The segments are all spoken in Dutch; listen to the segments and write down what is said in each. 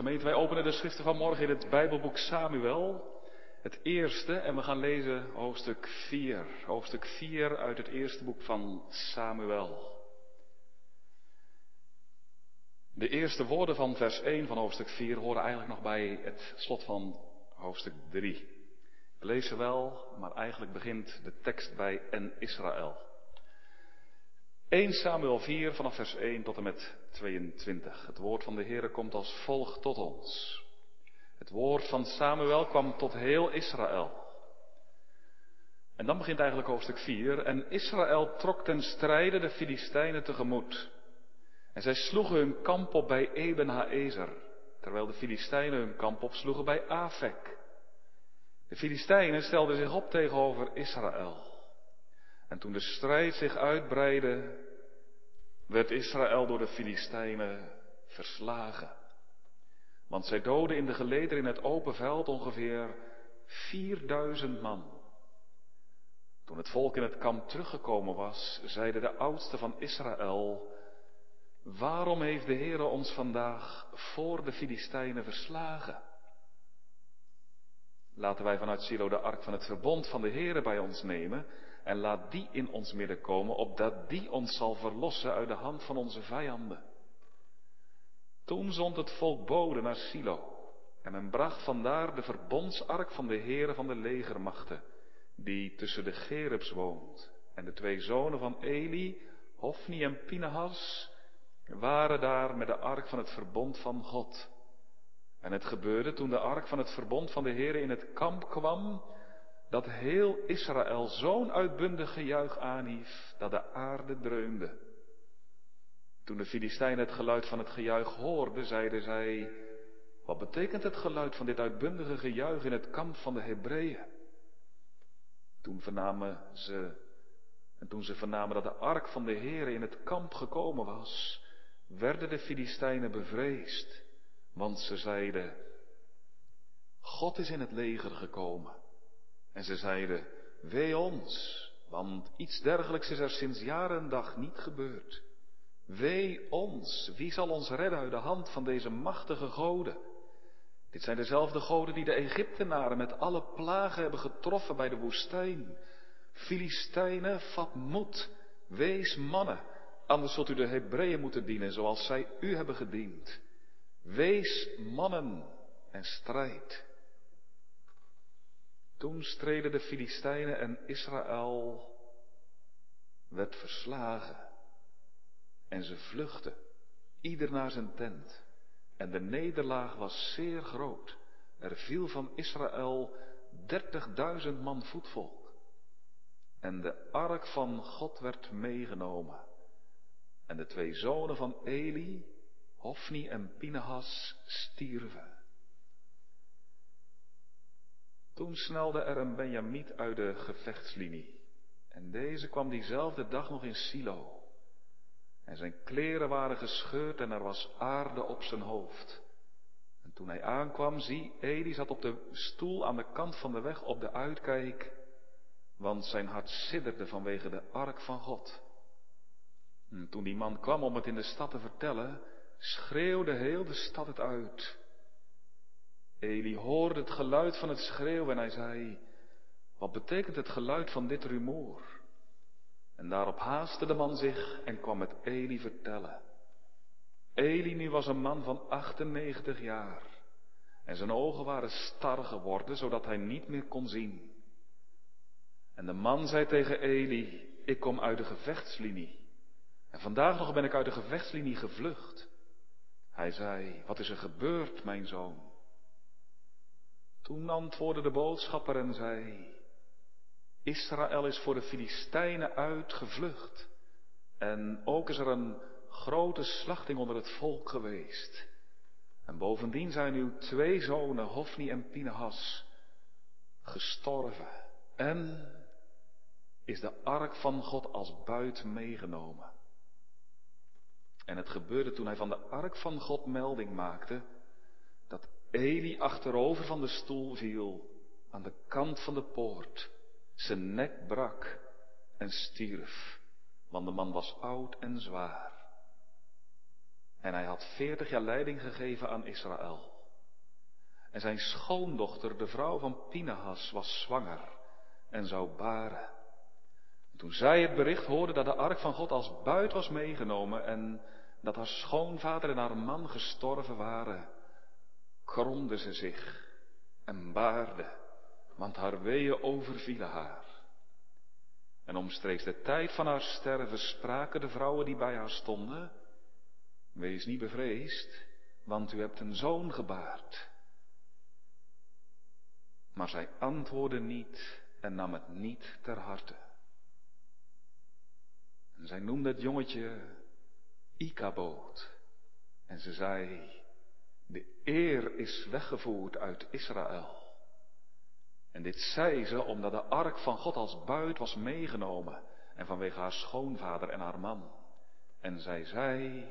Gemeente, wij openen de schriften van morgen in het Bijbelboek Samuel. Het eerste, en we gaan lezen hoofdstuk 4. Hoofdstuk 4 uit het eerste boek van Samuel. De eerste woorden van vers 1 van hoofdstuk 4 horen eigenlijk nog bij het slot van hoofdstuk 3. We lezen wel, maar eigenlijk begint de tekst bij en Israël. 1 Samuel 4 vanaf vers 1 tot en met 22. Het woord van de Heere komt als volgt tot ons. Het woord van Samuel kwam tot heel Israël. En dan begint eigenlijk hoofdstuk 4. En Israël trok ten strijde de Filistijnen tegemoet. En zij sloegen hun kamp op bij Eben Haezer, terwijl de Filistijnen hun kamp opsloegen bij Afek. De Filistijnen stelden zich op tegenover Israël. En toen de strijd zich uitbreidde, werd Israël door de Filistijnen verslagen. Want zij doden in de geleder in het open veld ongeveer 4000 man. Toen het volk in het kamp teruggekomen was, zeiden de oudsten van Israël, waarom heeft de Heere ons vandaag voor de Filistijnen verslagen? Laten wij vanuit Silo de ark van het verbond van de Heere bij ons nemen en laat die in ons midden komen, opdat die ons zal verlossen uit de hand van onze vijanden. Toen zond het volk boden naar Silo. En men bracht vandaar de verbondsark van de Heere van de legermachten, die tussen de Gerubs woont. En de twee zonen van Eli, Hofni en Pinehas, waren daar met de ark van het verbond van God. En het gebeurde toen de ark van het verbond van de Heere in het kamp kwam, dat heel Israël zo'n uitbundig gejuich aanhief, dat de aarde dreunde. Toen de Filistijnen het geluid van het gejuich hoorden, zeiden zij, wat betekent het geluid van dit uitbundige gejuich in het kamp van de Hebreeën? Toen vernamen ze, en toen ze vernamen dat de ark van de Heer in het kamp gekomen was, werden de Filistijnen bevreesd, want ze zeiden, God is in het leger gekomen. En ze zeiden, wee ons, want iets dergelijks is er sinds jaren en dag niet gebeurd. Wee ons, wie zal ons redden uit de hand van deze machtige goden? Dit zijn dezelfde goden die de Egyptenaren met alle plagen hebben getroffen bij de woestijn. Filistijnen, vat moed, wees mannen, anders zult u de Hebreeën moeten dienen zoals zij u hebben gediend. Wees mannen en strijd. Toen streden de Filistijnen en Israël werd verslagen. En ze vluchtten, ieder naar zijn tent. En de nederlaag was zeer groot. Er viel van Israël dertigduizend man voetvolk. En de ark van God werd meegenomen. En de twee zonen van Eli, Hofni en Pinehas, stierven. Toen snelde er een Benjamiet uit de gevechtslinie. En deze kwam diezelfde dag nog in Silo. En zijn kleren waren gescheurd en er was aarde op zijn hoofd. En toen hij aankwam, zie, Eli zat op de stoel aan de kant van de weg op de uitkijk, want zijn hart sidderde vanwege de ark van God. En toen die man kwam om het in de stad te vertellen, schreeuwde heel de stad het uit. Eli hoorde het geluid van het schreeuwen en hij zei, wat betekent het geluid van dit rumoer? En daarop haastte de man zich en kwam het Eli vertellen. Eli nu was een man van 98 jaar en zijn ogen waren star geworden, zodat hij niet meer kon zien. En de man zei tegen Eli, ik kom uit de gevechtslinie. En vandaag nog ben ik uit de gevechtslinie gevlucht. Hij zei, wat is er gebeurd, mijn zoon? Toen antwoordde de boodschapper en zei, Israël is voor de Filistijnen uitgevlucht. En ook is er een grote slachting onder het volk geweest. En bovendien zijn uw twee zonen, Hofni en Pinehas, gestorven. En is de ark van God als buit meegenomen. En het gebeurde toen hij van de ark van God melding maakte, Eli achterover van de stoel viel, aan de kant van de poort. Zijn nek brak en stierf, want de man was oud en zwaar. En hij had veertig jaar leiding gegeven aan Israël. En zijn schoondochter, de vrouw van Pinahas, was zwanger en zou baren. toen zij het bericht hoorde dat de ark van God als buit was meegenomen en dat haar schoonvader en haar man gestorven waren, kromde ze zich en baarde, want haar weeën overvielen haar. En omstreeks de tijd van haar sterven spraken de vrouwen die bij haar stonden, wees niet bevreesd, want u hebt een zoon gebaard. Maar zij antwoordde niet en nam het niet ter harte. En zij noemde het jongetje Ikaboot. En ze zei, de eer is weggevoerd uit Israël. En dit zei ze omdat de ark van God als buit was meegenomen en vanwege haar schoonvader en haar man. En zij zei,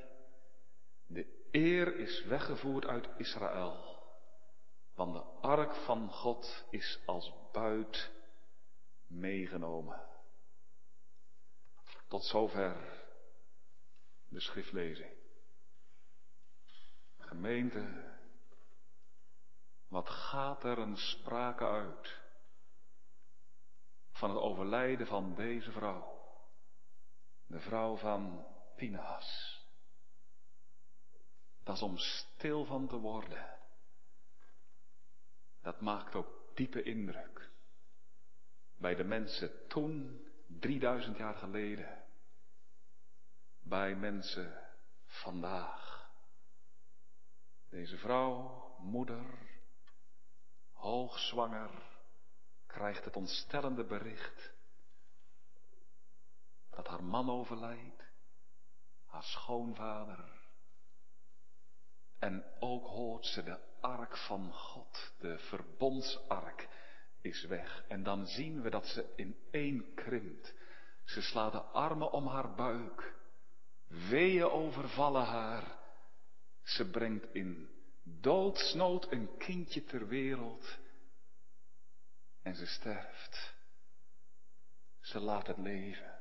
de eer is weggevoerd uit Israël, want de ark van God is als buit meegenomen. Tot zover de schriftlezing. Gemeente, wat gaat er een sprake uit van het overlijden van deze vrouw, de vrouw van Pinhas. Dat is om stil van te worden. Dat maakt ook diepe indruk. Bij de mensen toen, 3000 jaar geleden. Bij mensen vandaag. Deze vrouw, moeder, hoogzwanger, krijgt het ontstellende bericht dat haar man overlijdt, haar schoonvader. En ook hoort ze de ark van God, de verbondsark, is weg. En dan zien we dat ze in één krimpt. Ze slaat de armen om haar buik. Weeën overvallen haar. Ze brengt in doodsnood een kindje ter wereld. En ze sterft. Ze laat het leven.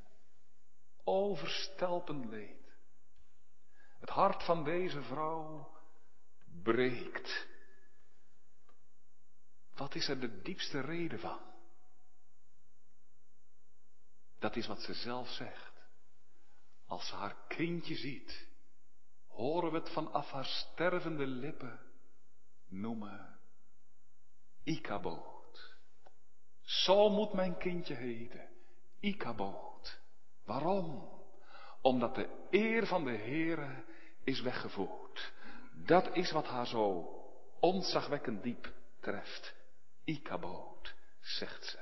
Overstelpend leed. Het hart van deze vrouw breekt. Wat is er de diepste reden van? Dat is wat ze zelf zegt. Als ze haar kindje ziet, horen we het vanaf haar stervende lippen noemen Ikaboot. Zo moet mijn kindje heten, Ikaboot. Waarom? Omdat de eer van de Heere is weggevoerd. Dat is wat haar zo ontzagwekkend diep treft. Ikaboot, zegt ze.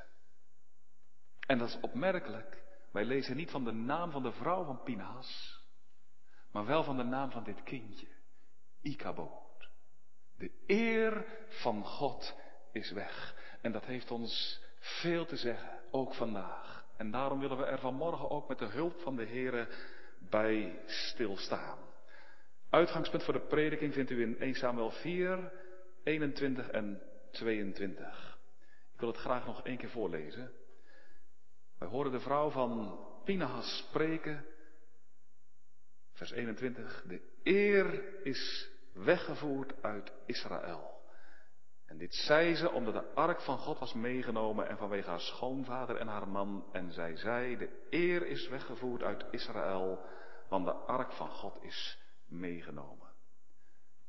En dat is opmerkelijk. Wij lezen niet van de naam van de vrouw van Pinhas, maar wel van de naam van dit kindje. Ikaboot. De eer van God is weg. En dat heeft ons veel te zeggen, ook vandaag. En daarom willen we er vanmorgen ook met de hulp van de Here bij stilstaan. Uitgangspunt voor de prediking vindt u in 1 Samuel 4, 21 en 22. Ik wil het graag nog één keer voorlezen. Wij horen de vrouw van Pinahas spreken. Vers 21. De eer is weggevoerd uit Israël. En dit zei ze omdat de ark van God was meegenomen en vanwege haar schoonvader en haar man. En zij zei, de eer is weggevoerd uit Israël, want de ark van God is meegenomen.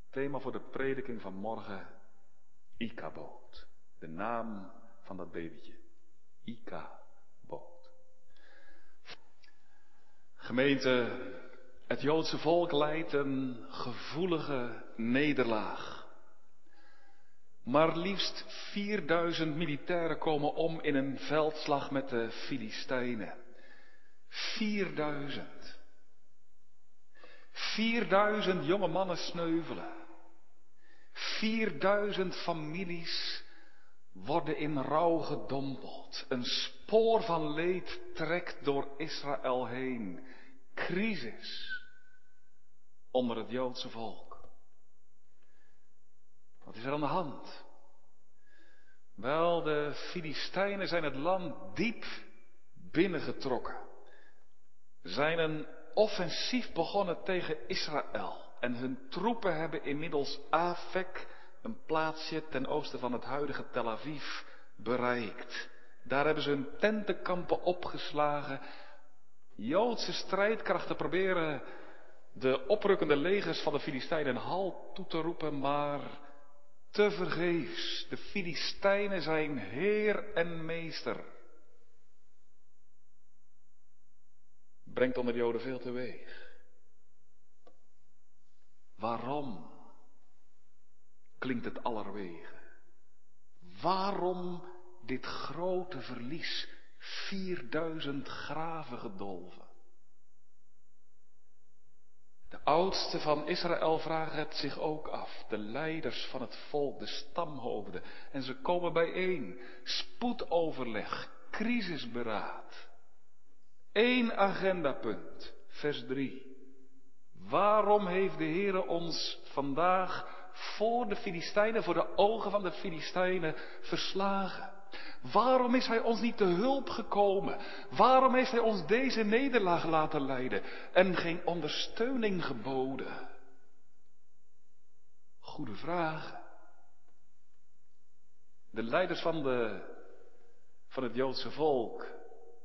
Thema voor de prediking van morgen, Ikaboot. De naam van dat babytje. Ikaboot. Gemeente, het Joodse volk leidt een gevoelige nederlaag. Maar liefst 4000 militairen komen om in een veldslag met de Filistijnen. 4000. 4000 jonge mannen sneuvelen. 4000 families worden in rouw gedompeld. Een spoor van leed trekt door Israël heen. Crisis onder het Joodse volk. Wat is er aan de hand? Wel, de Filistijnen zijn het land diep binnengetrokken. Zijn een offensief begonnen tegen Israël. En hun troepen hebben inmiddels Afek, een plaatsje ten oosten van het huidige Tel Aviv, bereikt. Daar hebben ze hun tentenkampen opgeslagen. Joodse strijdkrachten proberen de oprukkende legers van de Filistijnen hal toe te roepen, maar te vergeefs. De Filistijnen zijn heer en meester. Brengt onder de Joden veel teweeg. Waarom klinkt het allerwege? Waarom dit grote verlies? 4000 graven gedolven. De oudsten van Israël vragen het zich ook af, de leiders van het volk, de stamhoofden. En ze komen bijeen, spoedoverleg, crisisberaad. Eén agendapunt, vers 3. Waarom heeft de Heere ons vandaag voor de Filistijnen, voor de ogen van de Filistijnen verslagen? Waarom is Hij ons niet te hulp gekomen? Waarom heeft Hij ons deze nederlaag laten leiden en geen ondersteuning geboden? Goede vraag. De leiders van, de, van het Joodse volk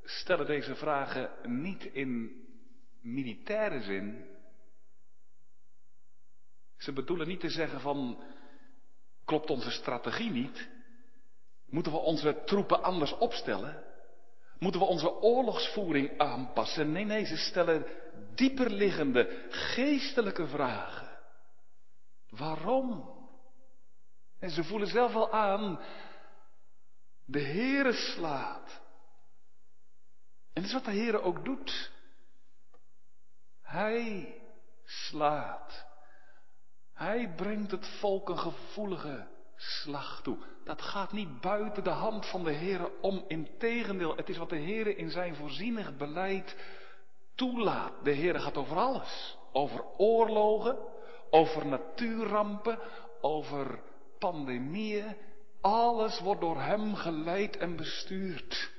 stellen deze vragen niet in militaire zin. Ze bedoelen niet te zeggen van, klopt onze strategie niet? Moeten we onze troepen anders opstellen? Moeten we onze oorlogsvoering aanpassen? Nee, nee, ze stellen dieperliggende geestelijke vragen. Waarom? En ze voelen zelf wel aan, de Heere slaat. En dat is wat de Heere ook doet. Hij slaat. Hij brengt het volk een gevoelige slag toe. Dat gaat niet buiten de hand van de Heer om. Integendeel, het is wat de Heer in zijn voorzienig beleid toelaat. De Heer gaat over alles. Over oorlogen, over natuurrampen, over pandemieën. Alles wordt door Hem geleid en bestuurd.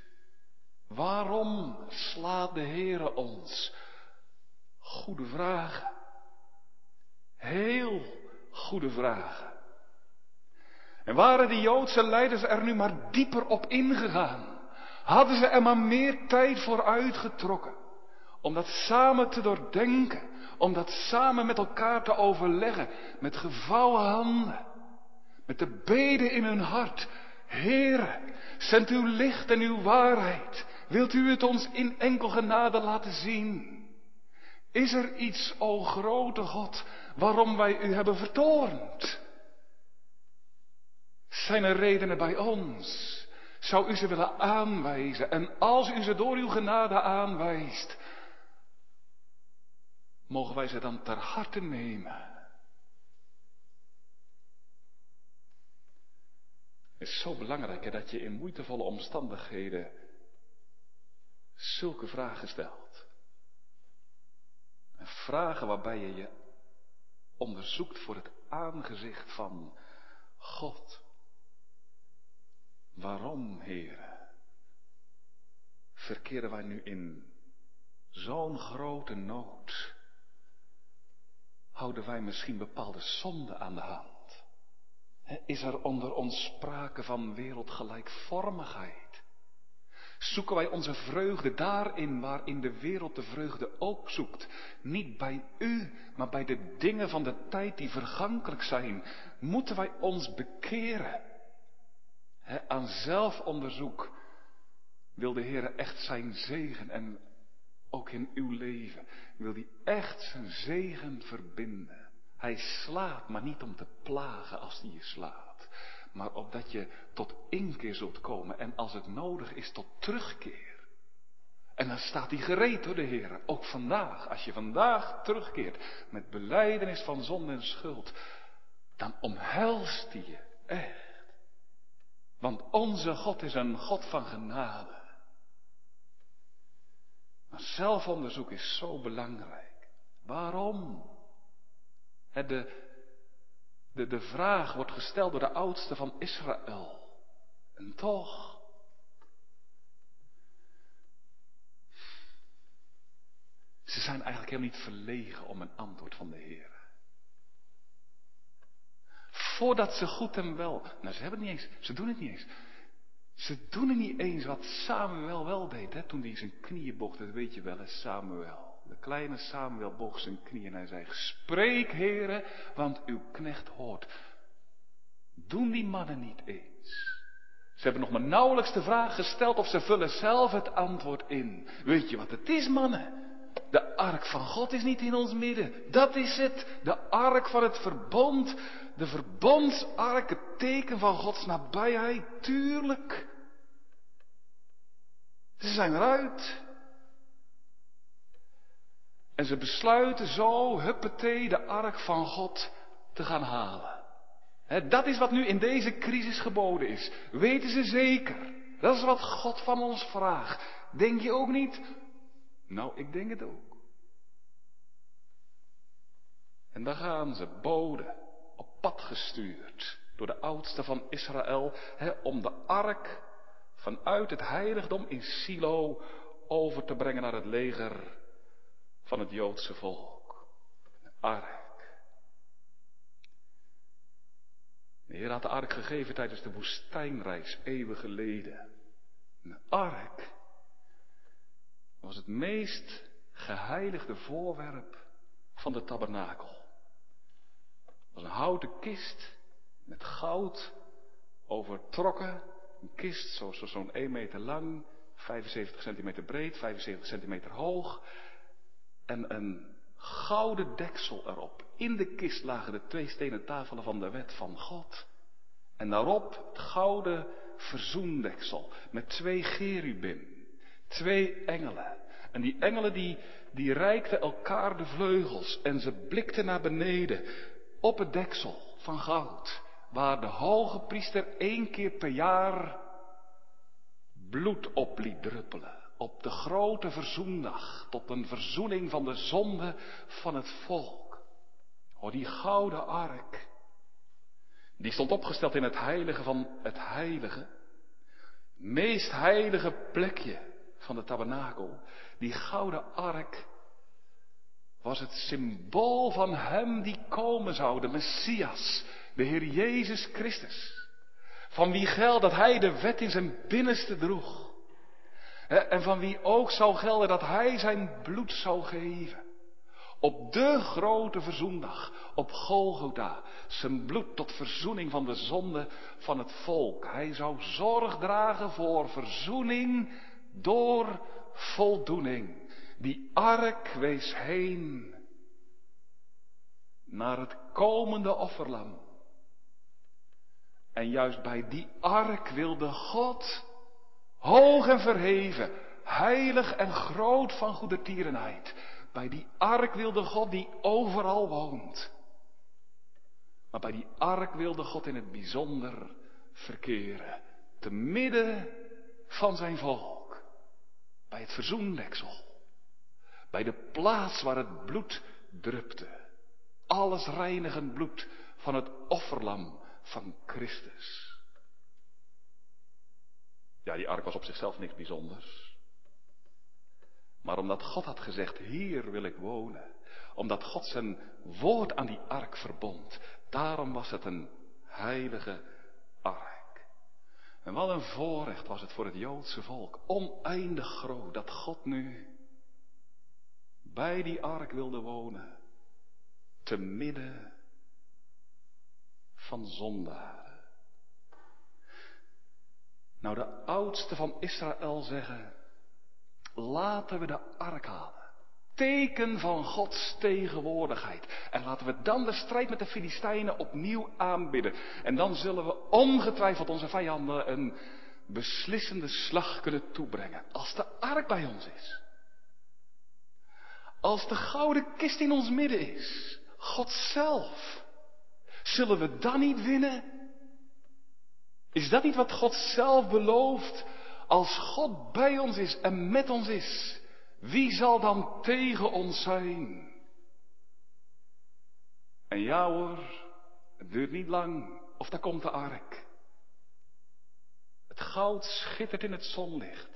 Waarom slaat de Heer ons? Goede vragen. Heel goede vragen. En waren die Joodse leiders er nu maar dieper op ingegaan, hadden ze er maar meer tijd voor uitgetrokken, om dat samen te doordenken, om dat samen met elkaar te overleggen, met gevouwen handen, met de beden in hun hart. Heere, zend uw licht en uw waarheid. Wilt u het ons in enkel genade laten zien? Is er iets, o grote God, waarom wij u hebben vertoornd? Zijn er redenen bij ons? Zou u ze willen aanwijzen? En als u ze door uw genade aanwijst, mogen wij ze dan ter harte nemen? Het is zo belangrijk dat je in moeitevolle omstandigheden zulke vragen stelt. En vragen waarbij je je onderzoekt voor het aangezicht van God. Waarom, heren, verkeren wij nu in zo'n grote nood? Houden wij misschien bepaalde zonden aan de hand? Is er onder ons sprake van wereldgelijkvormigheid? Zoeken wij onze vreugde daarin waarin de wereld de vreugde ook zoekt? Niet bij u, maar bij de dingen van de tijd die vergankelijk zijn. Moeten wij ons bekeren? Aan zelfonderzoek wil de Heer echt zijn zegen en ook in uw leven wil hij echt zijn zegen verbinden. Hij slaat, maar niet om te plagen als hij je slaat, maar opdat je tot inkeer zult komen en als het nodig is tot terugkeer. En dan staat hij gereed door de Heer, ook vandaag. Als je vandaag terugkeert met beleidenis van zonde en schuld, dan omhelst hij je echt. Want onze God is een God van genade. Maar zelfonderzoek is zo belangrijk. Waarom? De, de, de vraag wordt gesteld door de oudste van Israël. En toch. Ze zijn eigenlijk helemaal niet verlegen om een antwoord van de Heer. Voordat ze goed en wel. Nou, ze hebben het niet eens. Ze doen het niet eens. Ze doen het niet eens wat Samuel wel deed, hè, toen hij zijn knieën bocht. Dat weet je wel, hè, Samuel. De kleine Samuel bocht zijn knieën en hij zei, spreek heren, want uw knecht hoort. Doen die mannen niet eens. Ze hebben nog maar nauwelijks de vraag gesteld of ze vullen zelf het antwoord in. Weet je wat het is, mannen? De ark van God is niet in ons midden. Dat is het. De ark van het verbond. De verbondsark, het teken van Gods nabijheid. Tuurlijk. Ze zijn eruit. En ze besluiten zo, huppatee, de ark van God te gaan halen. dat is wat nu in deze crisis geboden is. Weten ze zeker. Dat is wat God van ons vraagt. Denk je ook niet? Nou, ik denk het ook. En dan gaan ze, boden, op pad gestuurd door de oudste van Israël, om de ark vanuit het heiligdom in Silo over te brengen naar het leger van het Joodse volk. De ark. De Heer had de ark gegeven tijdens de woestijnreis eeuwen geleden. Een ark was het meest geheiligde voorwerp van de tabernakel. Het was een houten kist met goud overtrokken. Een kist zo'n zo, zo 1 meter lang, 75 centimeter breed, 75 centimeter hoog. En een gouden deksel erop. In de kist lagen de twee stenen tafelen van de wet van God. En daarop het gouden verzoendeksel met twee gerubim, twee engelen. En die engelen die, die reikten elkaar de vleugels en ze blikten naar beneden op het deksel van goud, waar de hoge priester één keer per jaar bloed op liet druppelen. Op de grote verzoendag, tot een verzoening van de zonde van het volk. O, die gouden ark, die stond opgesteld in het heilige van het heilige. Meest heilige plekje van de tabernakel. Die gouden ark was het symbool van hem die komen zou, de Messias, de Heer Jezus Christus. Van wie geldt dat hij de wet in zijn binnenste droeg. En van wie ook zou gelden dat hij zijn bloed zou geven. Op de grote verzoendag, op Golgotha, zijn bloed tot verzoening van de zonde van het volk. Hij zou zorg dragen voor verzoening door voldoening. Die ark wees heen naar het komende offerlam. En juist bij die ark wilde God, hoog en verheven, heilig en groot van goedertierenheid, bij die ark wilde God die overal woont. Maar bij die ark wilde God in het bijzonder verkeren, te midden van zijn volk, bij het verzoendeksel, bij de plaats waar het bloed drupte, alles reinigend bloed van het offerlam van Christus. Ja, die ark was op zichzelf niks bijzonders. Maar omdat God had gezegd, hier wil ik wonen. Omdat God zijn woord aan die ark verbond. Daarom was het een heilige ark. En wat een voorrecht was het voor het Joodse volk. Oneindig groot dat God nu bij die ark wilde wonen. Te midden van zondaren. Nou, de oudsten van Israël zeggen, laten we de ark halen. Teken van Gods tegenwoordigheid. En laten we dan de strijd met de Filistijnen opnieuw aanbidden. En dan zullen we ongetwijfeld onze vijanden een beslissende slag kunnen toebrengen. Als de ark bij ons is. Als de gouden kist in ons midden is. God zelf. Zullen we dan niet winnen? Is dat niet wat God zelf belooft? Als God bij ons is en met ons is, wie zal dan tegen ons zijn? En ja hoor, het duurt niet lang of daar komt de ark. Het goud schittert in het zonlicht.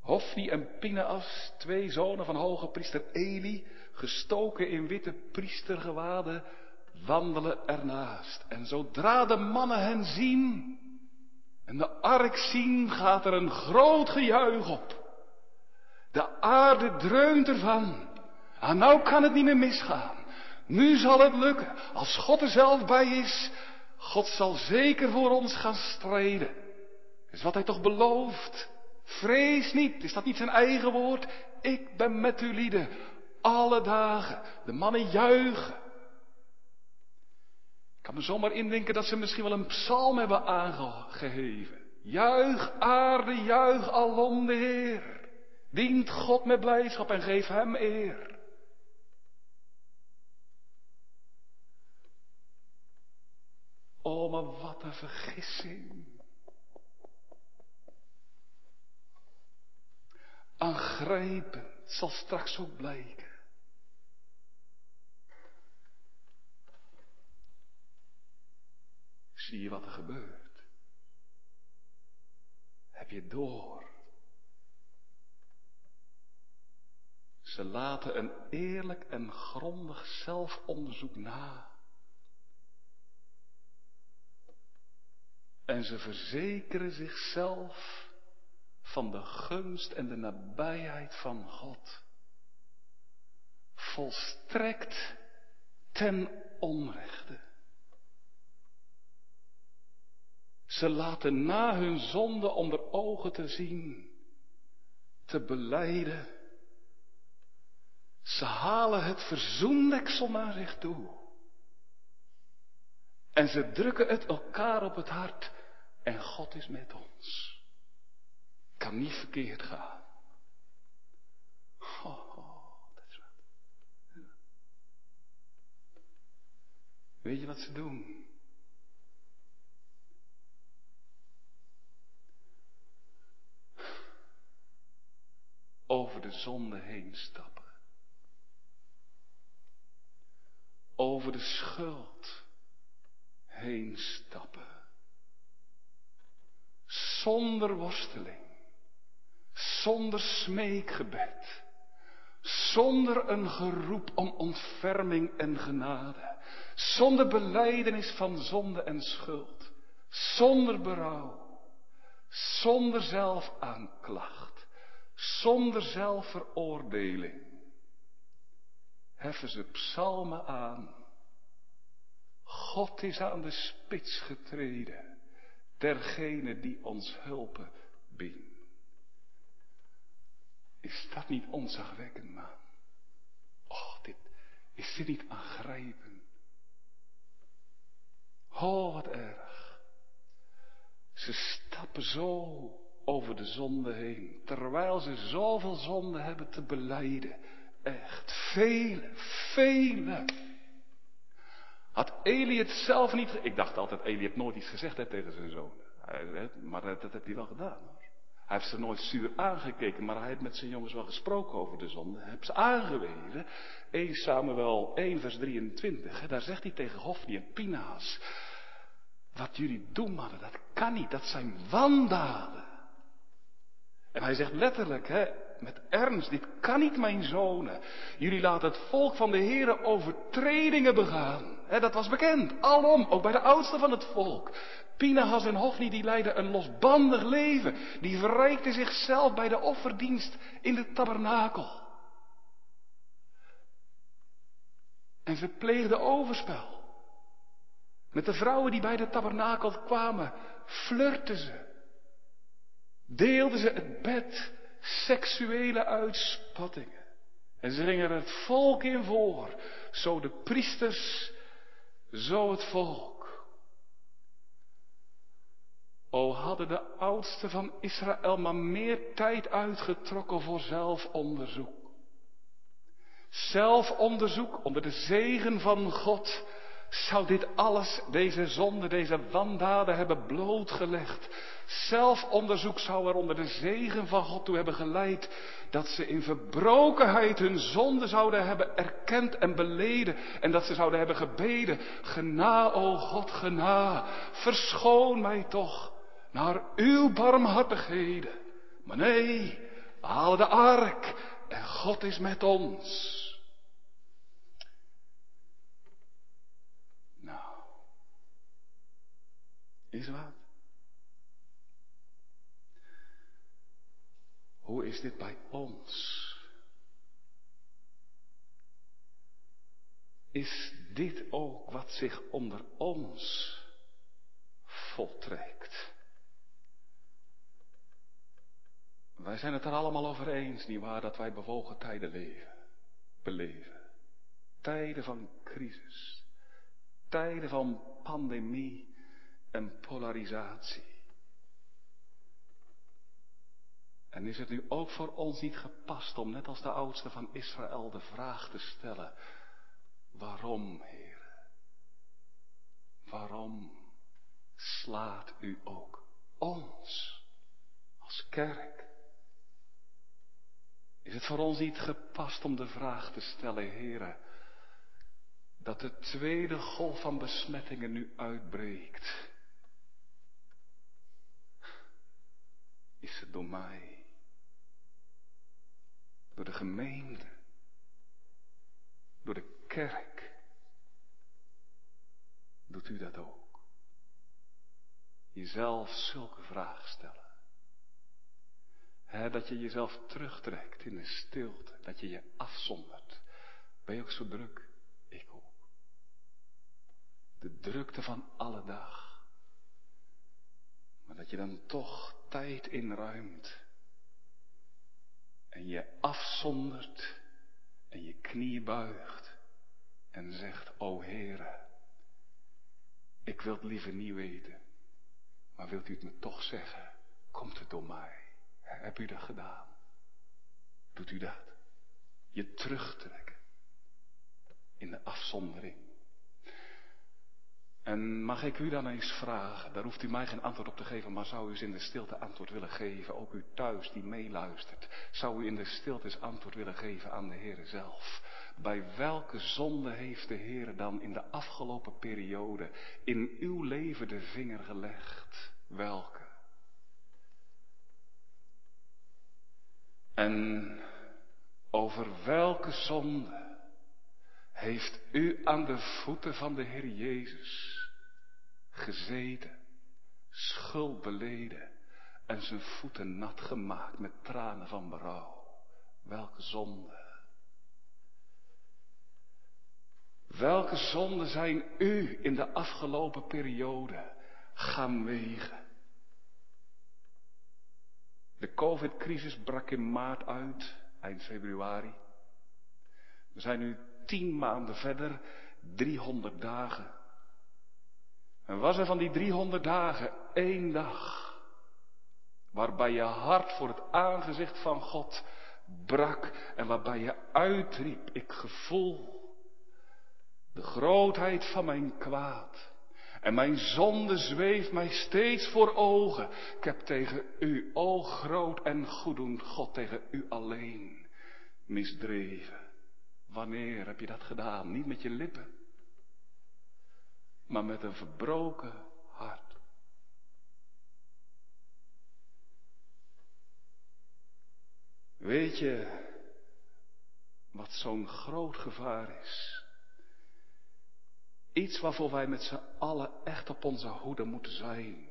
Hofni en Pineas, twee zonen van hoge priester Eli, gestoken in witte priestergewaden, wandelen ernaast. En zodra de mannen hen zien en de ark zien, gaat er een groot gejuich op. De aarde dreunt ervan. Ah, nou kan het niet meer misgaan. Nu zal het lukken. Als God er zelf bij is, God zal zeker voor ons gaan strijden. Is wat hij toch belooft. Vrees niet, is dat niet zijn eigen woord? Ik ben met u lieden, alle dagen. De mannen juichen. Ik kan me zomaar indenken dat ze misschien wel een psalm hebben aangeheven. Juich aarde, juich alom de Heer. Dient God met blijdschap en geef Hem eer. Oh, maar wat een vergissing. Aangrijpend zal straks ook blijken. Zie je wat er gebeurt? Heb je door? Ze laten een eerlijk en grondig zelfonderzoek na. En ze verzekeren zichzelf van de gunst en de nabijheid van God. Volstrekt ten onrechte. Ze laten na hun zonde onder ogen te zien, te beleiden. Ze halen het verzoendeksel naar zich toe. En ze drukken het elkaar op het hart. En God is met ons. Kan niet verkeerd gaan. Oh, oh, dat is wat. Weet je wat ze doen? Over de zonde heen stappen. Over de schuld heen stappen. Zonder worsteling. Zonder smeekgebed. Zonder een geroep om ontferming en genade. Zonder beleidenis van zonde en schuld. Zonder berouw. Zonder zelfaanklacht. Zonder zelfveroordeling. Heffen ze psalmen aan God is aan de spits getreden, dergene die ons hulpen biedt. Is dat niet onzagwekkend, man? Och, dit, is dit niet aangrijpend? Oh, wat erg. Ze stappen zo over de zonde heen, terwijl ze zoveel zonde hebben te beleiden. Echt, vele, vele. Had Eli het zelf niet... Ik dacht altijd, Eli heeft nooit iets gezegd hè, tegen zijn zoon. Maar dat, heeft hij wel gedaan hoor. Hij heeft ze nooit zuur aangekeken, maar hij heeft met zijn jongens wel gesproken over de zonde. Hij heeft ze aangewezen. 1 Samuel 1 vers 23. Hè, daar zegt hij tegen Hofni en Pinaas. Wat jullie doen mannen, dat kan niet. Dat zijn wandaden. En hij zegt letterlijk, hè, met ernst, dit kan niet mijn zonen. Jullie laten het volk van de Heeren overtredingen begaan. dat was bekend, alom, ook bij de oudsten van het volk. Pinahas en Hofni die leidden een losbandig leven. Die verrijkten zichzelf bij de offerdienst in de tabernakel. En ze overspel. Met de vrouwen die bij de tabernakel kwamen, flirten ze. Deelden ze het bed seksuele uitspattingen. En ze gingen er het volk in voor. Zo de priesters, zo het volk. O hadden de oudsten van Israël maar meer tijd uitgetrokken voor zelfonderzoek. Zelfonderzoek onder de zegen van God zou dit alles, deze zonde, deze wandaden hebben blootgelegd. Zelfonderzoek zou er onder de zegen van God toe hebben geleid dat ze in verbrokenheid hun zonde zouden hebben erkend en beleden en dat ze zouden hebben gebeden, gena, o God, gena, verschoon mij toch naar uw barmhartigheden. Maar nee, we halen de ark en God is met ons. Is wat? Hoe is dit bij ons? Is dit ook wat zich onder ons voltrekt? Wij zijn het er allemaal over eens, nietwaar, dat wij bewogen tijden leven, beleven. Tijden van crisis, tijden van pandemie en polarisatie. En is het nu ook voor ons niet gepast om, net als de oudste van Israël, de vraag te stellen, waarom, Heer? Waarom slaat u ook ons als kerk? Is het voor ons niet gepast om de vraag te stellen, heren, dat de tweede golf van besmettingen nu uitbreekt? Is het door mij? Door de gemeente? Door de kerk? Doet u dat ook? Jezelf zulke vragen stellen dat je jezelf terugtrekt in de stilte. Dat je je afzondert. Ben je ook zo druk? Ik ook. De drukte van alle dag. Dat je dan toch tijd inruimt. En je afzondert. En je knieën buigt. En zegt, o Heere. Ik wil het liever niet weten. Maar wilt u het me toch zeggen? Komt het door mij? Heb u dat gedaan? Doet u dat? Je terugtrekken in de afzondering. En mag ik u dan eens vragen, daar hoeft u mij geen antwoord op te geven, maar zou u eens in de stilte antwoord willen geven, ook u thuis die meeluistert, zou u in de stilte eens antwoord willen geven aan de Heere zelf? Bij welke zonde heeft de Heer dan in de afgelopen periode in uw leven de vinger gelegd? Welke? En over welke zonde heeft u aan de voeten van de Heer Jezus gezeten, schuld beleden en zijn voeten nat gemaakt met tranen van berouw? Welke zonde? Welke zonden zijn u in de afgelopen periode gaan wegen? De COVID-crisis brak in maart uit, eind februari. We zijn nu tien maanden verder, 300 dagen. En was er van die 300 dagen één dag waarbij je hart voor het aangezicht van God brak en waarbij je uitriep, ik gevoel de grootheid van mijn kwaad. En mijn zonde zweeft mij steeds voor ogen. Ik heb tegen u, o groot en goeddoend God, tegen u alleen misdreven. Wanneer heb je dat gedaan? Niet met je lippen, maar met een verbroken hart. Weet je wat zo'n groot gevaar is? Iets waarvoor wij met z'n allen echt op onze hoede moeten zijn.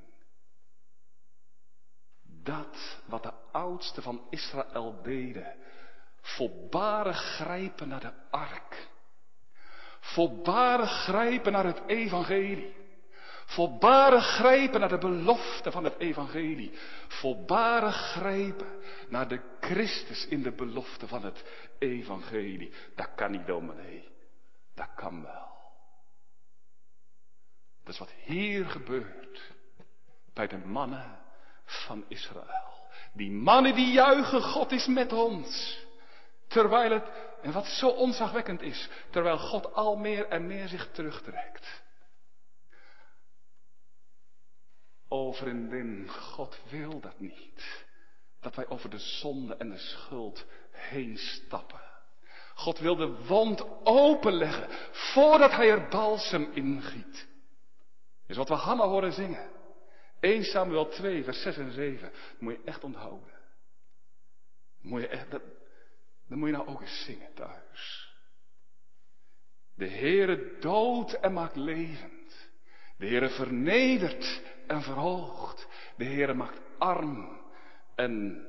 Dat wat de oudsten van Israël deden. Volbaren grijpen naar de ark. Volbaren grijpen naar het evangelie. Volbaren grijpen naar de belofte van het evangelie. Volbaren grijpen naar de Christus in de belofte van het evangelie. Dat kan niet dominee. Dat kan wel. Dat is wat hier gebeurt bij de mannen van Israël. Die mannen die juichen, God is met ons. Terwijl het, en wat zo onzagwekkend is, terwijl God al meer en meer zich terugtrekt. O vriendin, God wil dat niet. Dat wij over de zonde en de schuld heen stappen. God wil de wond openleggen voordat hij er balsem ingiet is wat we Hanna horen zingen. 1 Samuel 2, vers 6 en 7. Dat moet je echt onthouden. Moet je echt, dat, dat moet je nou ook eens zingen thuis. De Heere doodt en maakt levend. De Heere vernedert en verhoogt. De Heere maakt arm en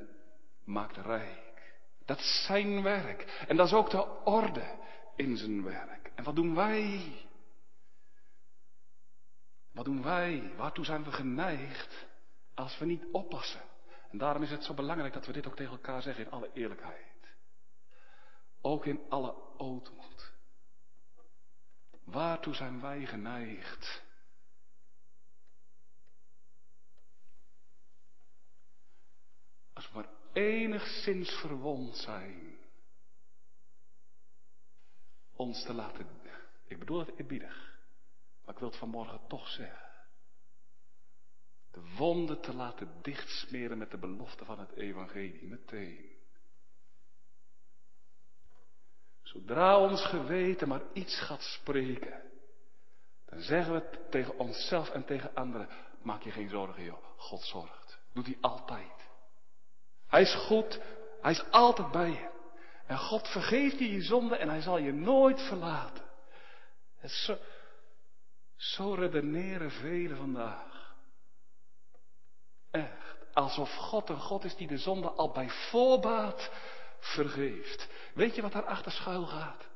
maakt rijk. Dat is zijn werk. En dat is ook de orde in zijn werk. En wat doen wij? Wat doen wij? Waartoe zijn we geneigd als we niet oppassen? En daarom is het zo belangrijk dat we dit ook tegen elkaar zeggen in alle eerlijkheid. Ook in alle ootmoed. Waartoe zijn wij geneigd? Als we maar enigszins verwond zijn. Ons te laten, ik bedoel het eerbiedig, maar ik wil het vanmorgen toch zeggen. De wonden te laten dichtsmeren met de belofte van het evangelie, meteen. Zodra ons geweten maar iets gaat spreken, dan zeggen we tegen onszelf en tegen anderen, maak je geen zorgen joh, God zorgt. Doet hij altijd. Hij is goed, hij is altijd bij je. En God vergeeft je je zonde en hij zal je nooit verlaten. Zo, zo redeneren velen vandaag. Echt. Alsof God een God is die de zonde al bij voorbaat vergeeft. Weet je wat daarachter schuil gaat?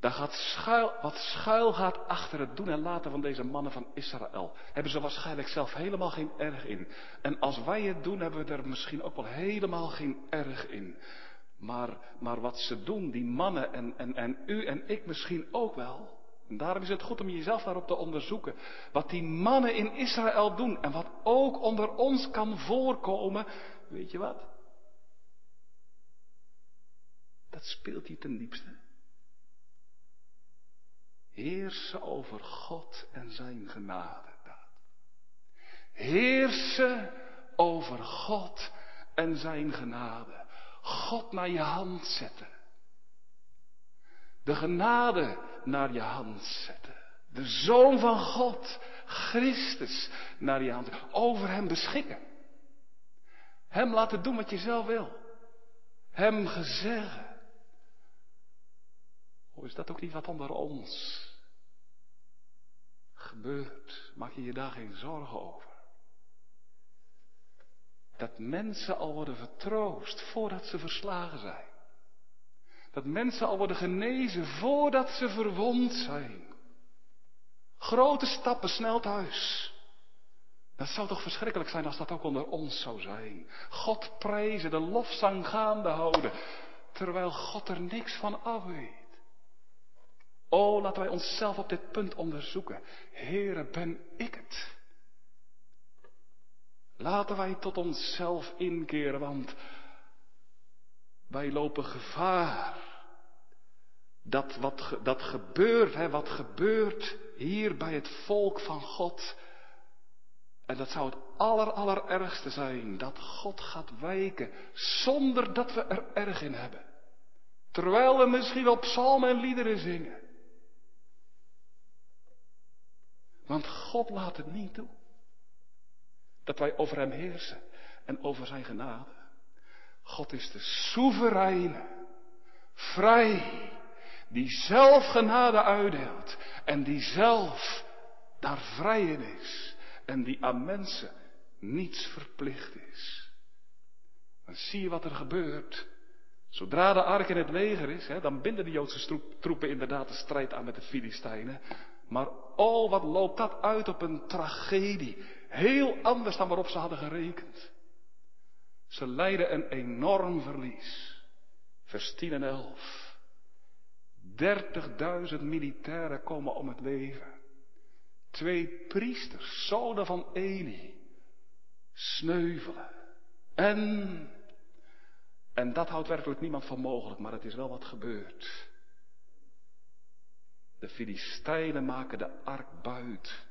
Daar gaat schuil, wat schuil gaat achter het doen en laten van deze mannen van Israël. Hebben ze waarschijnlijk zelf helemaal geen erg in. En als wij het doen, hebben we er misschien ook wel helemaal geen erg in. Maar, maar wat ze doen, die mannen en, en, en u en ik misschien ook wel. En daarom is het goed om jezelf daarop te onderzoeken. Wat die mannen in Israël doen en wat ook onder ons kan voorkomen. Weet je wat? Dat speelt hier ten diepste. Heersen over God en zijn genade. Heersen over God en zijn genade. God naar je hand zetten. De genade naar je hand zetten. De Zoon van God, Christus, naar je hand. Over hem beschikken. Hem laten doen wat je zelf wil. Hem gezeggen. Hoe is dat ook niet wat onder ons gebeurt? Maak je je daar geen zorgen over? Dat mensen al worden vertroost voordat ze verslagen zijn. Dat mensen al worden genezen voordat ze verwond zijn. Grote stappen snel thuis. Dat zou toch verschrikkelijk zijn als dat ook onder ons zou zijn. God prijzen, de lofzang gaande houden, terwijl God er niks van af weet. Oh, laten wij onszelf op dit punt onderzoeken. Heere, ben ik het? Laten wij tot onszelf inkeren, want wij lopen gevaar. Dat wat dat gebeurt, hè, wat gebeurt hier bij het volk van God. En dat zou het aller, allerergste zijn, dat God gaat wijken zonder dat we er erg in hebben. Terwijl we misschien op psalmen en liederen zingen. Want God laat het niet toe. Dat wij over Hem heersen en over Zijn genade. God is de soevereine, vrij, die zelf genade uitdeelt en die zelf daar vrij in is en die aan mensen niets verplicht is. Dan zie je wat er gebeurt. Zodra de ark in het leger is, hè, dan binden de Joodse troepen inderdaad de strijd aan met de Filistijnen. Maar oh, wat loopt dat uit op een tragedie. Heel anders dan waarop ze hadden gerekend. Ze lijden een enorm verlies. Vers 10 en 11. 30.000 militairen komen om het leven. Twee priesters, zoden van Eli, sneuvelen. En, en dat houdt werkelijk niemand voor mogelijk, maar het is wel wat gebeurd. De Filistijnen maken de ark buit.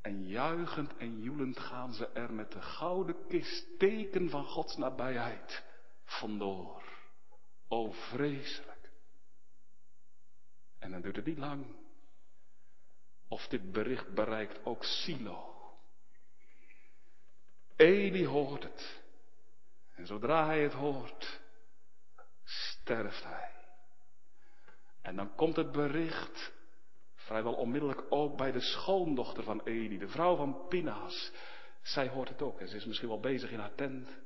En juichend en joelend gaan ze er met de gouden kist teken van Gods nabijheid vandoor. O vreselijk. En dan duurt het niet lang. Of dit bericht bereikt ook Silo. Eli hoort het. En zodra hij het hoort, sterft hij. En dan komt het bericht Vrijwel onmiddellijk ook bij de schoondochter van Eli, de vrouw van Pinhas. Zij hoort het ook en ze is misschien wel bezig in haar tent.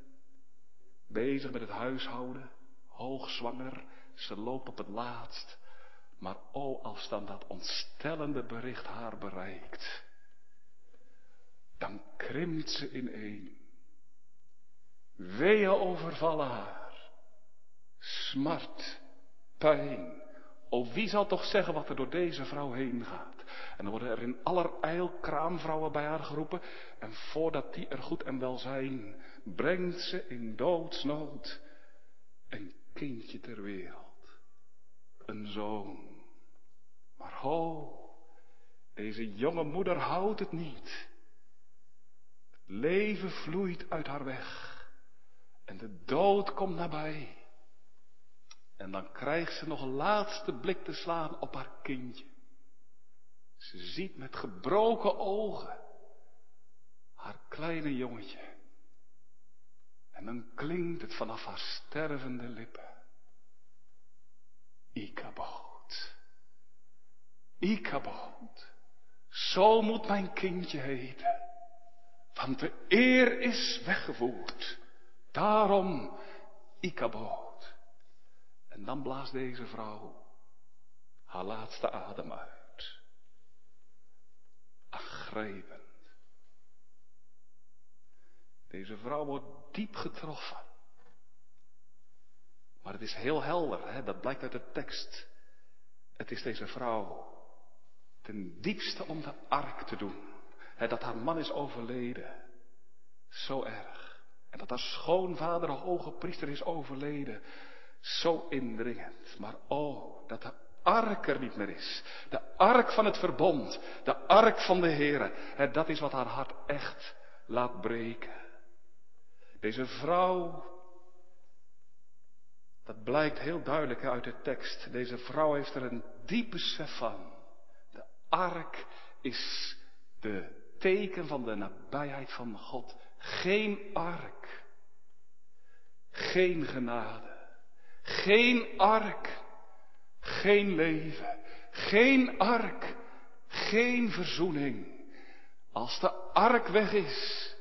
Bezig met het huishouden, hoogzwanger, ze loopt op het laatst. Maar o, als dan dat ontstellende bericht haar bereikt, dan krimpt ze ineen. Weeën overvallen haar. Smart, pijn. O, wie zal toch zeggen wat er door deze vrouw heen gaat? En dan worden er in allerijl kraamvrouwen bij haar geroepen. En voordat die er goed en wel zijn, brengt ze in doodsnood een kindje ter wereld. Een zoon. Maar ho, deze jonge moeder houdt het niet. Het leven vloeit uit haar weg. En de dood komt nabij. En dan krijgt ze nog een laatste blik te slaan op haar kindje. Ze ziet met gebroken ogen haar kleine jongetje. En dan klinkt het vanaf haar stervende lippen. Ikaboot. Ikaboot. Zo moet mijn kindje heten. Want de eer is weggevoerd. Daarom Ikaboot. En dan blaast deze vrouw haar laatste adem uit. Aangrijpend. Deze vrouw wordt diep getroffen. Maar het is heel helder, hè? dat blijkt uit de tekst. Het is deze vrouw ten diepste om de ark te doen. Hè, dat haar man is overleden. Zo erg. En dat haar schoonvader, de hoge priester, is overleden. Zo indringend. Maar oh, dat de ark er niet meer is. De ark van het verbond. De ark van de Here. Dat is wat haar hart echt laat breken. Deze vrouw, dat blijkt heel duidelijk uit de tekst. Deze vrouw heeft er een diep besef van. De ark is de teken van de nabijheid van God. Geen ark. Geen genade. Geen ark. Geen leven. Geen ark. Geen verzoening. Als de ark weg is,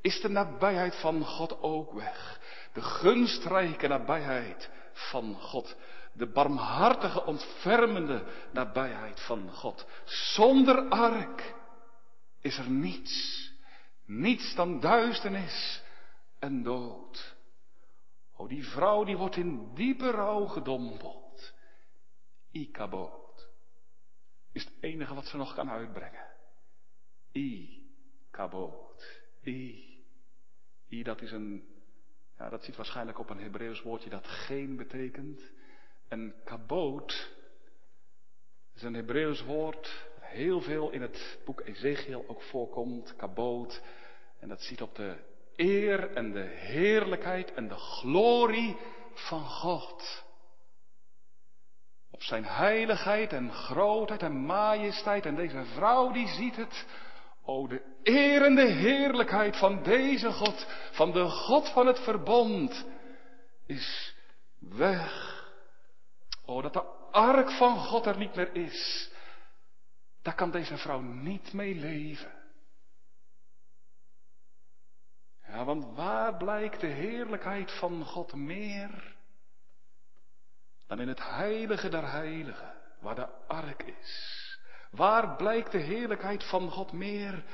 is de nabijheid van God ook weg. De gunstrijke nabijheid van God. De barmhartige, ontfermende nabijheid van God. Zonder ark is er niets. Niets dan duisternis en dood. O, die vrouw die wordt in diepe rouw gedompeld. Ikaboot is het enige wat ze nog kan uitbrengen. Ikaboot. I. I, dat is een, ja, dat zit waarschijnlijk op een Hebreeuws woordje dat geen betekent. En kaboot is een Hebreeuws woord heel veel in het boek Ezekiel ook voorkomt. Kaboot. En dat ziet op de eer en de heerlijkheid en de glorie van God. Op zijn heiligheid en grootheid en majesteit. En deze vrouw die ziet het. O, de eer en de heerlijkheid van deze God, van de God van het verbond, is weg. O, dat de ark van God er niet meer is. Daar kan deze vrouw niet mee leven. Want waar blijkt de heerlijkheid van God meer dan in het heilige der heiligen, waar de ark is? Waar blijkt de heerlijkheid van God meer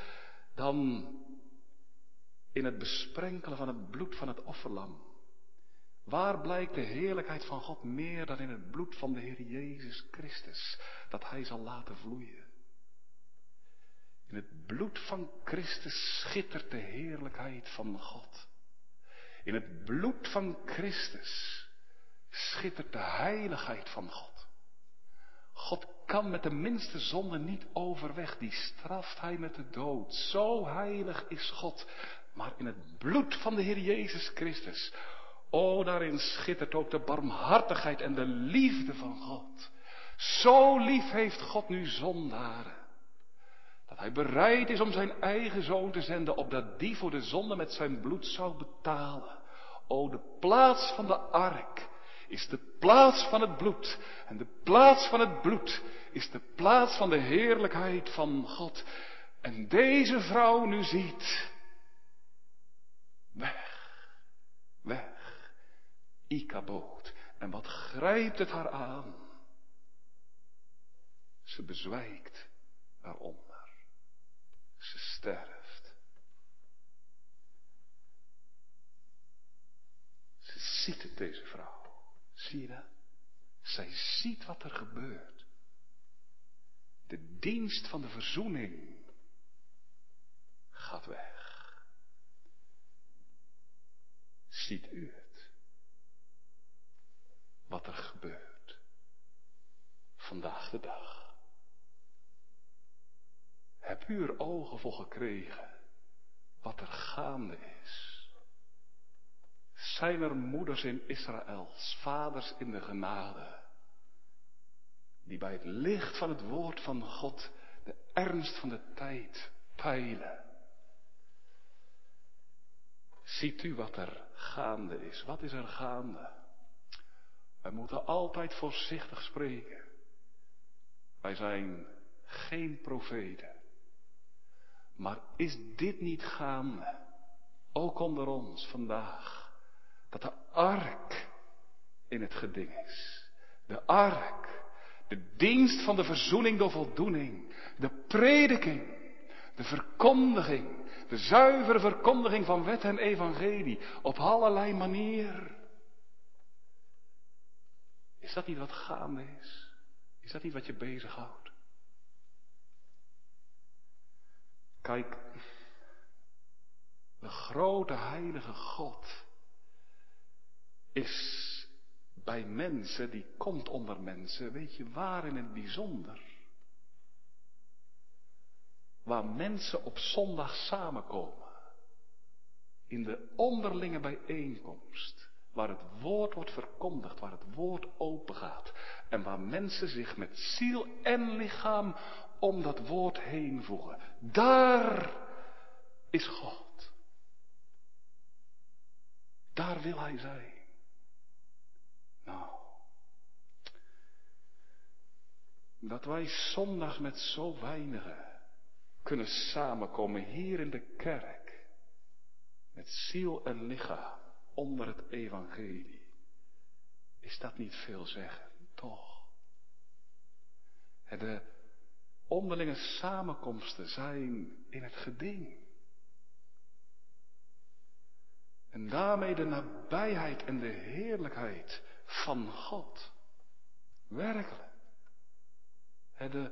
dan in het besprenkelen van het bloed van het offerlam? Waar blijkt de heerlijkheid van God meer dan in het bloed van de Heer Jezus Christus, dat Hij zal laten vloeien? In het bloed van Christus schittert de heerlijkheid van God. In het bloed van Christus schittert de heiligheid van God. God kan met de minste zonde niet overweg, die straft hij met de dood. Zo heilig is God. Maar in het bloed van de Heer Jezus Christus, o daarin schittert ook de barmhartigheid en de liefde van God. Zo lief heeft God nu zondaren. Hij bereid is om zijn eigen zoon te zenden, opdat die voor de zonde met zijn bloed zou betalen. O, de plaats van de ark is de plaats van het bloed. En de plaats van het bloed is de plaats van de heerlijkheid van God. En deze vrouw nu ziet, weg, weg, Ikaboot. En wat grijpt het haar aan? Ze bezwijkt eronder. Sterft. Ze ziet het, deze vrouw. Zie je dat? Zij ziet wat er gebeurt. De dienst van de verzoening gaat weg. Ziet u het? Wat er gebeurt. Vandaag de dag. Heb u er ogen voor gekregen wat er gaande is? Zijn er moeders in Israël, vaders in de genade, die bij het licht van het woord van God de ernst van de tijd peilen? Ziet u wat er gaande is? Wat is er gaande? Wij moeten altijd voorzichtig spreken. Wij zijn geen profeten. Maar is dit niet gaande? Ook onder ons vandaag dat de ark in het geding is. De ark, de dienst van de verzoening door voldoening, de prediking, de verkondiging, de zuivere verkondiging van wet en evangelie op allerlei manieren. Is dat niet wat gaande is? Is dat niet wat je bezighoudt? Kijk, de grote heilige God is bij mensen, die komt onder mensen, weet je waar in het bijzonder? Waar mensen op zondag samenkomen. In de onderlinge bijeenkomst. Waar het woord wordt verkondigd, waar het woord open gaat. En waar mensen zich met ziel en lichaam om dat woord heen voegen. Daar is God. Daar wil Hij zijn. Nou, dat wij zondag met zo weinigen kunnen samenkomen hier in de kerk, met ziel en lichaam onder het evangelie. Is dat niet veel zeggen? Toch. De onderlinge samenkomsten zijn in het geding. En daarmee de nabijheid en de heerlijkheid van God. Werkelijk. De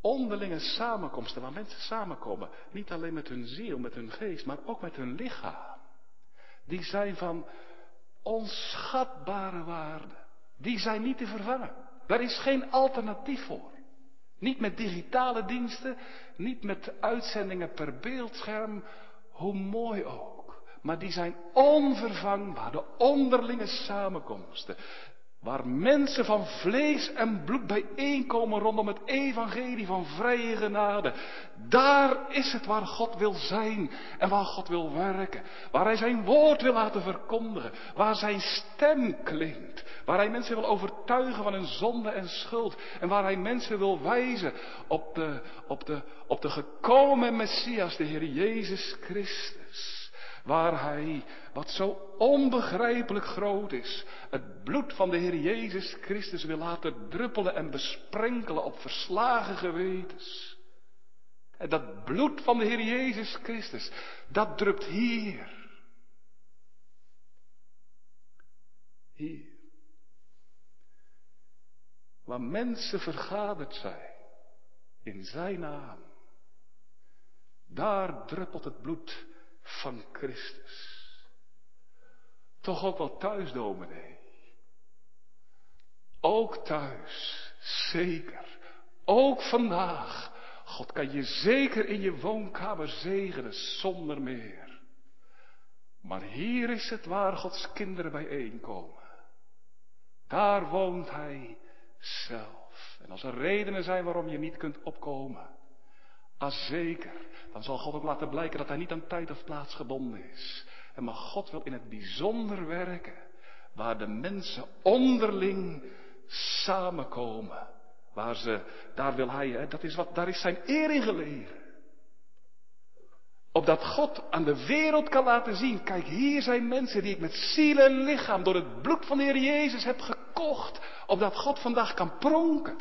onderlinge samenkomsten waar mensen samenkomen, niet alleen met hun ziel, met hun geest, maar ook met hun lichaam. Die zijn van onschatbare waarde. Die zijn niet te vervangen. Daar is geen alternatief voor. Niet met digitale diensten, niet met uitzendingen per beeldscherm, hoe mooi ook maar die zijn onvervangbaar. De onderlinge samenkomsten. Waar mensen van vlees en bloed bijeenkomen rondom het evangelie van vrije genade. Daar is het waar God wil zijn en waar God wil werken. Waar Hij zijn woord wil laten verkondigen. Waar Zijn stem klinkt. Waar Hij mensen wil overtuigen van hun zonde en schuld. En waar Hij mensen wil wijzen op de, op de, op de gekomen Messias, de Heer Jezus Christus. Waar hij, wat zo onbegrijpelijk groot is, het bloed van de Heer Jezus Christus wil laten druppelen en besprenkelen op verslagen gewetens. En dat bloed van de Heer Jezus Christus, dat drupt hier. Hier. Waar mensen vergaderd zijn in zijn naam. Daar druppelt het bloed van Christus. Toch ook wel thuis, dominee. Ook thuis, zeker. Ook vandaag. God kan je zeker in je woonkamer zegenen zonder meer. Maar hier is het waar Gods kinderen bijeenkomen. Daar woont Hij zelf. En als er redenen zijn waarom je niet kunt opkomen, als zeker, dan zal God ook laten blijken dat hij niet aan tijd of plaats gebonden is. En maar God wil in het bijzonder werken, waar de mensen onderling samenkomen Waar ze, daar wil hij, hè, dat is wat, daar is zijn eer in gelegen. Opdat God aan de wereld kan laten zien, kijk hier zijn mensen die ik met ziel en lichaam door het bloed van de Heer Jezus heb gekocht. Opdat God vandaag kan pronken.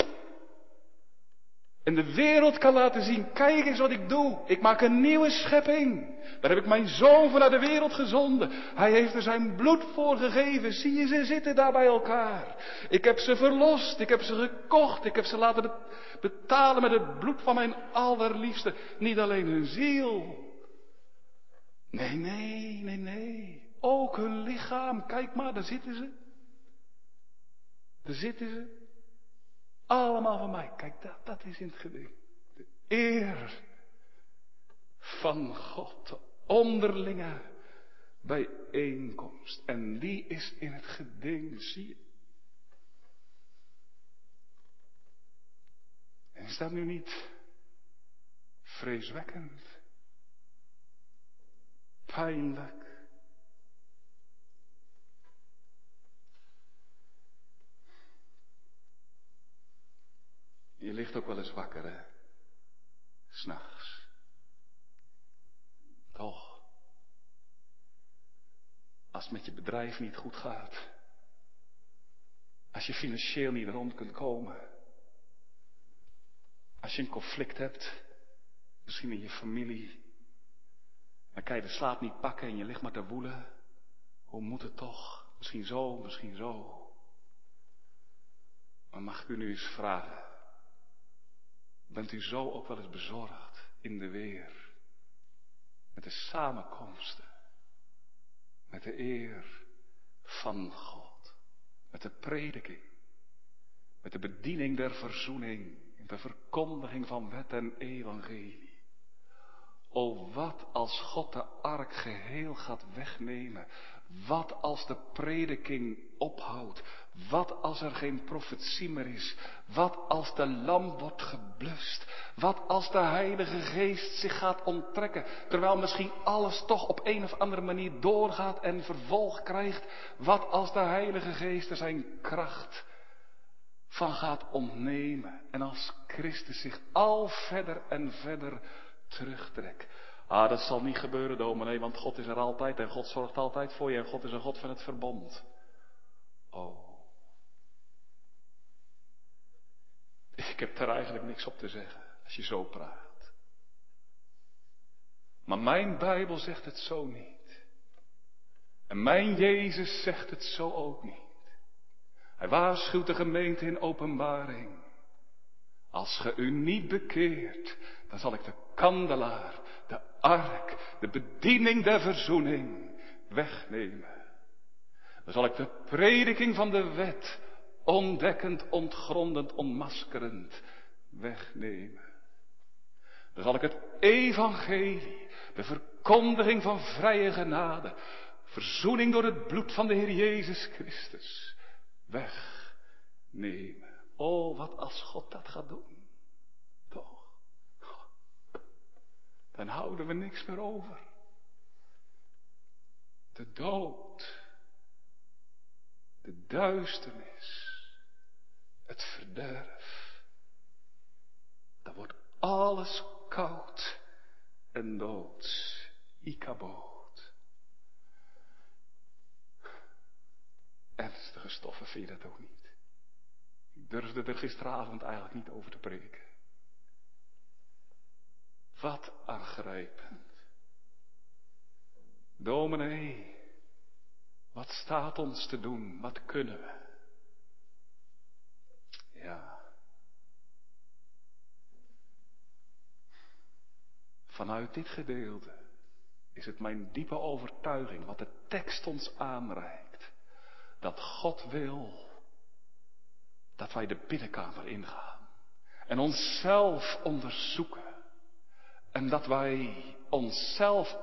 En de wereld kan laten zien, kijk eens wat ik doe. Ik maak een nieuwe schepping. Daar heb ik mijn zoon van naar de wereld gezonden. Hij heeft er zijn bloed voor gegeven. Zie je, ze zitten daar bij elkaar. Ik heb ze verlost. Ik heb ze gekocht. Ik heb ze laten betalen met het bloed van mijn allerliefste. Niet alleen hun ziel. Nee, nee, nee, nee. Ook hun lichaam. Kijk maar, daar zitten ze. Daar zitten ze. Allemaal van mij. Kijk, dat, dat is in het geding. De eer van God. De onderlinge bijeenkomst. En die is in het geding, zie je. En is dat nu niet vreeswekkend? Pijnlijk? Je ligt ook wel eens wakker, hè? S'nachts. Toch? Als het met je bedrijf niet goed gaat. Als je financieel niet rond kunt komen. Als je een conflict hebt. Misschien in je familie. Dan kan je de slaap niet pakken en je ligt maar te woelen. Hoe moet het toch? Misschien zo, misschien zo. Maar mag ik u nu eens vragen? Bent u zo ook wel eens bezorgd in de weer? Met de samenkomsten. Met de eer van God. Met de prediking. Met de bediening der verzoening. In de verkondiging van wet en evangelie. O wat als God de ark geheel gaat wegnemen. Wat als de prediking ophoudt. Wat als er geen profetie meer is? Wat als de lamp wordt geblust? Wat als de Heilige Geest zich gaat onttrekken, terwijl misschien alles toch op een of andere manier doorgaat en vervolg krijgt? Wat als de Heilige Geest er zijn kracht van gaat ontnemen en als Christus zich al verder en verder terugtrekt? Ah, dat zal niet gebeuren, dominee, want God is er altijd en God zorgt altijd voor je en God is een God van het verbond. Oh. Ik heb daar eigenlijk niks op te zeggen als je zo praat. Maar mijn Bijbel zegt het zo niet. En mijn Jezus zegt het zo ook niet. Hij waarschuwt de gemeente in openbaring. Als ge u niet bekeert, dan zal ik de kandelaar, de ark, de bediening der verzoening wegnemen. Dan zal ik de prediking van de wet Ontdekkend, ontgrondend, onmaskerend wegnemen. Dan zal ik het evangelie, de verkondiging van vrije genade, verzoening door het bloed van de Heer Jezus Christus, wegnemen. Oh, wat als God dat gaat doen. Toch? Dan houden we niks meer over. De dood. De duisternis het verderf. Dan wordt alles koud en doods. Ikaboot. Ernstige stoffen vind je dat ook niet. Ik durfde er gisteravond eigenlijk niet over te preken. Wat aangrijpend. Dominee, wat staat ons te doen? Wat kunnen we? Ja. Vanuit dit gedeelte is het mijn diepe overtuiging, wat de tekst ons aanreikt, dat God wil dat wij de binnenkamer ingaan en onszelf onderzoeken en dat wij onszelf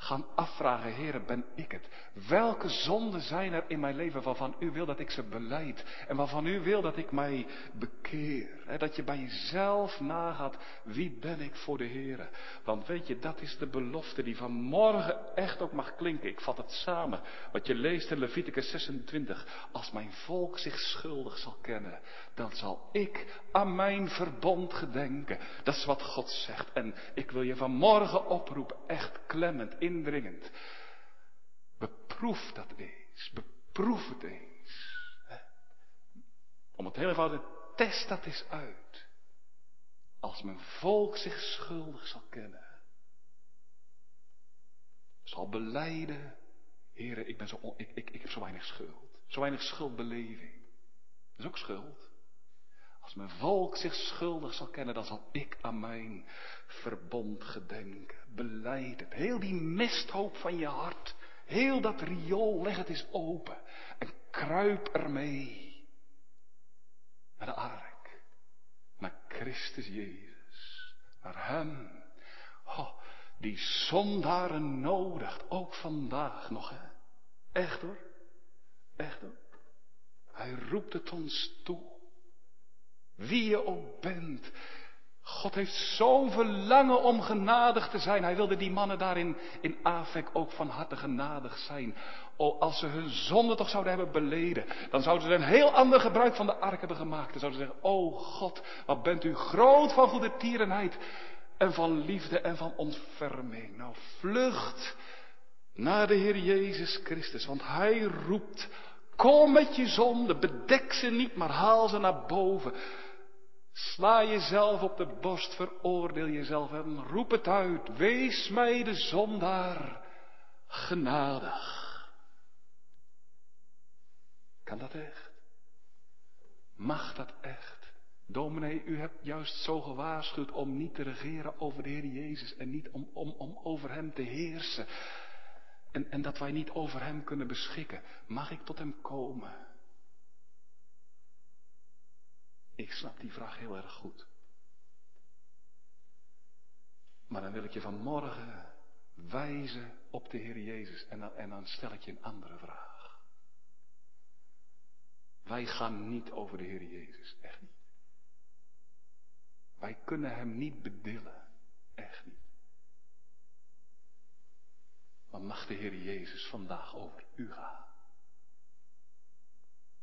gaan afvragen, Heere, ben ik het? Welke zonden zijn er in mijn leven waarvan u wil dat ik ze beleid en waarvan u wil dat ik mij bekeer? dat je bij jezelf nagaat, wie ben ik voor de Heere? Want weet je, dat is de belofte die vanmorgen echt ook mag klinken. Ik vat het samen, wat je leest in Leviticus 26. Als mijn volk zich schuldig zal kennen, dan zal ik aan mijn verbond gedenken. Dat is wat God zegt. En ik wil je vanmorgen oproepen, echt klemmend, indringend. Beproef dat eens. Beproef het eens. Om het heel eenvoudig, test dat eens uit. Als mijn volk zich schuldig zal kennen. Zal beleiden, heren, ik, ben zo, ik, ik, ik heb zo weinig schuld. Zo weinig schuldbeleving. Dat is ook schuld. Als mijn volk zich schuldig zal kennen, dan zal ik aan mijn verbond gedenken. Beleid het. Heel die misthoop van je hart. Heel dat riool, leg het eens open. En kruip ermee. Naar de ark. Naar Christus Jezus. Naar Hem. Oh, die zondaren nodigt. Ook vandaag nog, hè. Echt hoor. Echt hoor. Hij roept het ons toe. Wie je ook bent. God heeft zo'n verlangen om genadig te zijn. Hij wilde die mannen daarin in Afek ook van harte genadig zijn. Oh, als ze hun zonde toch zouden hebben beleden, dan zouden ze een heel ander gebruik van de ark hebben gemaakt. Dan zouden ze zeggen, oh God, wat bent u groot van goede tierenheid en van liefde en van ontferming. Nou, vlucht naar de Heer Jezus Christus, want Hij roept, kom met je zonde, bedek ze niet, maar haal ze naar boven. Sla jezelf op de borst, veroordeel jezelf en roep het uit. Wees mij de zondaar genadig. Kan dat echt? Mag dat echt? Dominee, u hebt juist zo gewaarschuwd om niet te regeren over de Heer Jezus en niet om, om, om over Hem te heersen. En, en dat wij niet over Hem kunnen beschikken. Mag ik tot Hem komen? Ik snap die vraag heel erg goed. Maar dan wil ik je vanmorgen wijzen op de Heer Jezus en dan, en stel ik je een andere vraag. Wij gaan niet over de Heer Jezus, echt niet. Wij kunnen Hem niet bedillen, echt niet. Maar mag de Heer Jezus vandaag over u gaan?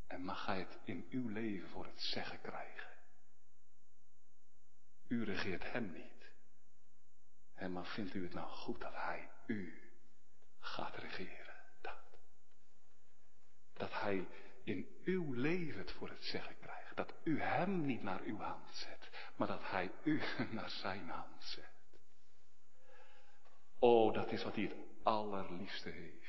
En mag Hij het in uw leven voor het zeggen krijgen. U regeert Hem niet. En maar vindt u het nou goed dat Hij u gaat regeren? Dat. Dat Hij in uw leven het voor het zeggen krijgt. Dat u Hem niet naar uw hand zet, maar dat Hij u naar Zijn hand zet. Oh, dat is wat Hij het allerliefste heeft.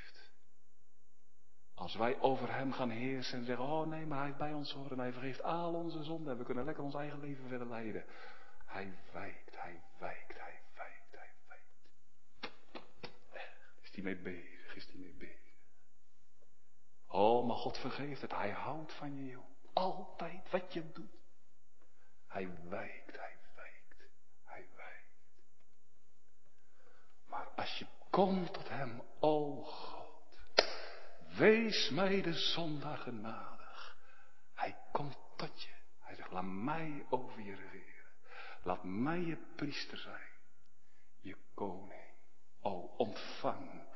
Als wij over hem gaan heersen en zeggen, oh nee, maar hij heeft bij ons horen en hij vergeeft al onze zonden en we kunnen lekker ons eigen leven verder leiden. Hij wijkt, hij wijkt, hij wijkt, hij wijkt. Is hij mee bezig, is hij mee bezig. Oh, maar God vergeeft het, hij houdt van je, joh. Altijd wat je doet. Hij wijkt, hij wijkt, hij wijkt. Maar als je komt tot hem, oh. Wees mij de zondag genadig. Hij komt tot je. Hij zegt, laat mij over je regeren. Laat mij je priester zijn. Je koning. O, ontvang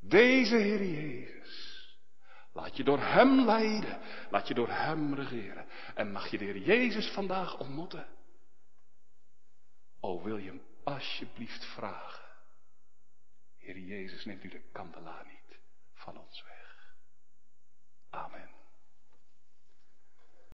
deze Heer Jezus. Laat je door Hem leiden. Laat je door Hem regeren. En mag je de Heer Jezus vandaag ontmoeten. O, wil je hem alsjeblieft vragen. Heer Jezus, neemt u de kandelaar niet van ons weg. Amen.